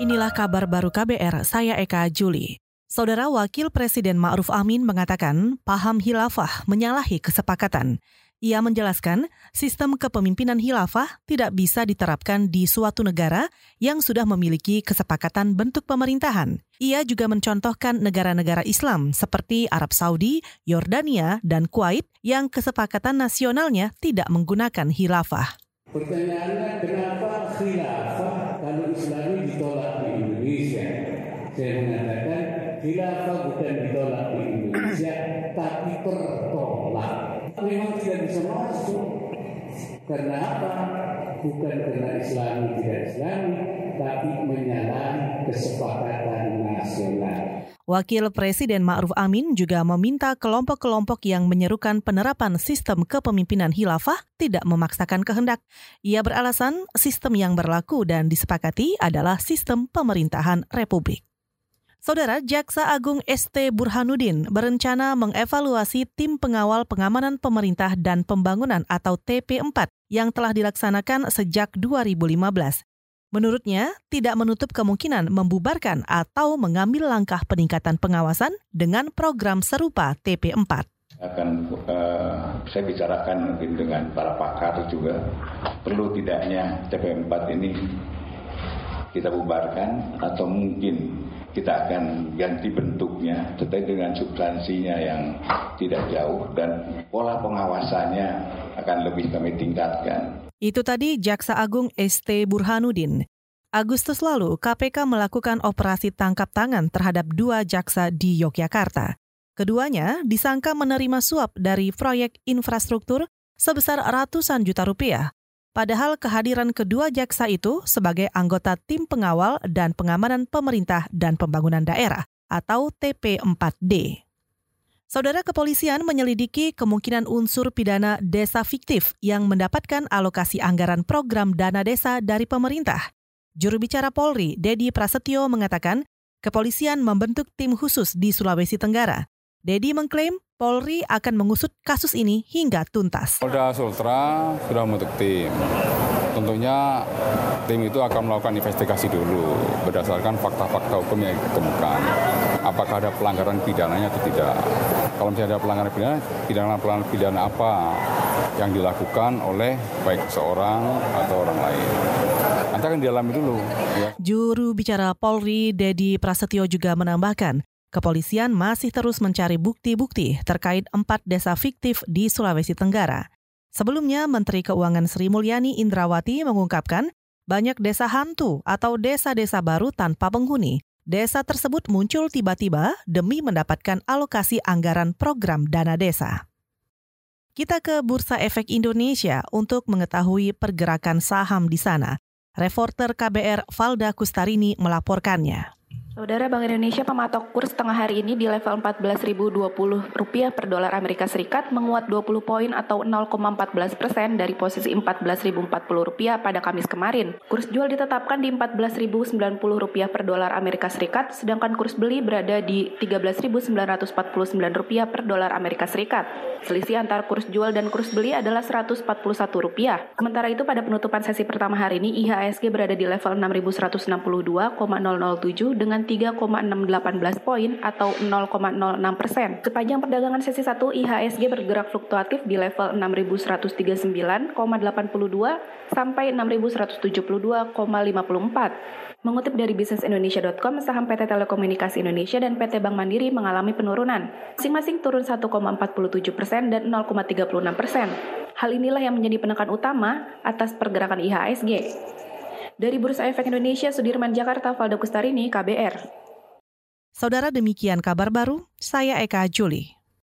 Inilah kabar baru KBR, saya Eka Juli. Saudara Wakil Presiden Ma'ruf Amin mengatakan paham hilafah menyalahi kesepakatan. Ia menjelaskan sistem kepemimpinan hilafah tidak bisa diterapkan di suatu negara yang sudah memiliki kesepakatan bentuk pemerintahan. Ia juga mencontohkan negara-negara Islam seperti Arab Saudi, Yordania, dan Kuwait yang kesepakatan nasionalnya tidak menggunakan hilafah. Pertanyaannya kenapa khilafah kalau Islami ditolak di Indonesia? Saya mengatakan khilafah bukan ditolak di Indonesia, tapi tertolak. Memang tidak bisa masuk. Karena apa? Bukan karena Islami tidak Islami, tapi menyalahi kesepakatan nasional. Wakil Presiden Ma'ruf Amin juga meminta kelompok-kelompok yang menyerukan penerapan sistem kepemimpinan hilafah tidak memaksakan kehendak. Ia beralasan sistem yang berlaku dan disepakati adalah sistem pemerintahan republik. Saudara Jaksa Agung ST Burhanuddin berencana mengevaluasi tim pengawal pengamanan pemerintah dan pembangunan atau TP4 yang telah dilaksanakan sejak 2015. Menurutnya, tidak menutup kemungkinan membubarkan atau mengambil langkah peningkatan pengawasan dengan program serupa TP4. Akan uh, saya bicarakan mungkin dengan para pakar juga, perlu tidaknya TP4 ini kita bubarkan atau mungkin kita akan ganti bentuknya tetapi dengan substansinya yang tidak jauh dan pola pengawasannya akan lebih kami tingkatkan. Itu tadi Jaksa Agung ST Burhanuddin. Agustus lalu, KPK melakukan operasi tangkap tangan terhadap dua jaksa di Yogyakarta. Keduanya disangka menerima suap dari proyek infrastruktur sebesar ratusan juta rupiah. Padahal kehadiran kedua jaksa itu sebagai anggota tim pengawal dan pengamanan pemerintah dan pembangunan daerah atau TP4D. Saudara kepolisian menyelidiki kemungkinan unsur pidana desa fiktif yang mendapatkan alokasi anggaran program dana desa dari pemerintah. Juru bicara Polri, Dedi Prasetyo mengatakan, kepolisian membentuk tim khusus di Sulawesi Tenggara. Dedi mengklaim Polri akan mengusut kasus ini hingga tuntas. Polda Sultra sudah membentuk tim. Tentunya tim itu akan melakukan investigasi dulu berdasarkan fakta-fakta hukum yang ditemukan. Apakah ada pelanggaran pidananya atau tidak. Kalau misalnya ada pelanggaran pidana, pidana pelanggaran pidana apa yang dilakukan oleh baik seorang atau orang lain. Nanti akan dialami dulu. Ya. Juru bicara Polri, Dedi Prasetyo juga menambahkan, kepolisian masih terus mencari bukti-bukti terkait empat desa fiktif di Sulawesi Tenggara. Sebelumnya, Menteri Keuangan Sri Mulyani Indrawati mengungkapkan banyak desa hantu atau desa-desa baru tanpa penghuni. Desa tersebut muncul tiba-tiba demi mendapatkan alokasi anggaran program dana desa. Kita ke Bursa Efek Indonesia untuk mengetahui pergerakan saham di sana. Reporter KBR Valda Kustarini melaporkannya. Saudara Bank Indonesia pematok kurs tengah hari ini di level 14.020 rupiah per dolar Amerika Serikat menguat 20 poin atau 0,14 persen dari posisi 14.040 rupiah pada Kamis kemarin. Kurs jual ditetapkan di 14.090 rupiah per dolar Amerika Serikat, sedangkan kurs beli berada di 13.949 rupiah per dolar Amerika Serikat. Selisih antara kurs jual dan kurs beli adalah 141 rupiah. Sementara itu pada penutupan sesi pertama hari ini IHSG berada di level 6.162,007 dengan 3,618 poin atau 0,06 persen. Sepanjang perdagangan sesi 1, IHSG bergerak fluktuatif di level 6.139,82 sampai 6.172,54. Mengutip dari bisnisindonesia.com, saham PT Telekomunikasi Indonesia dan PT Bank Mandiri mengalami penurunan, masing-masing turun 1,47 persen dan 0,36 persen. Hal inilah yang menjadi penekan utama atas pergerakan IHSG. Dari Bursa Efek Indonesia, Sudirman Jakarta, Valdo Kustarini, KBR. Saudara demikian kabar baru, saya Eka Juli.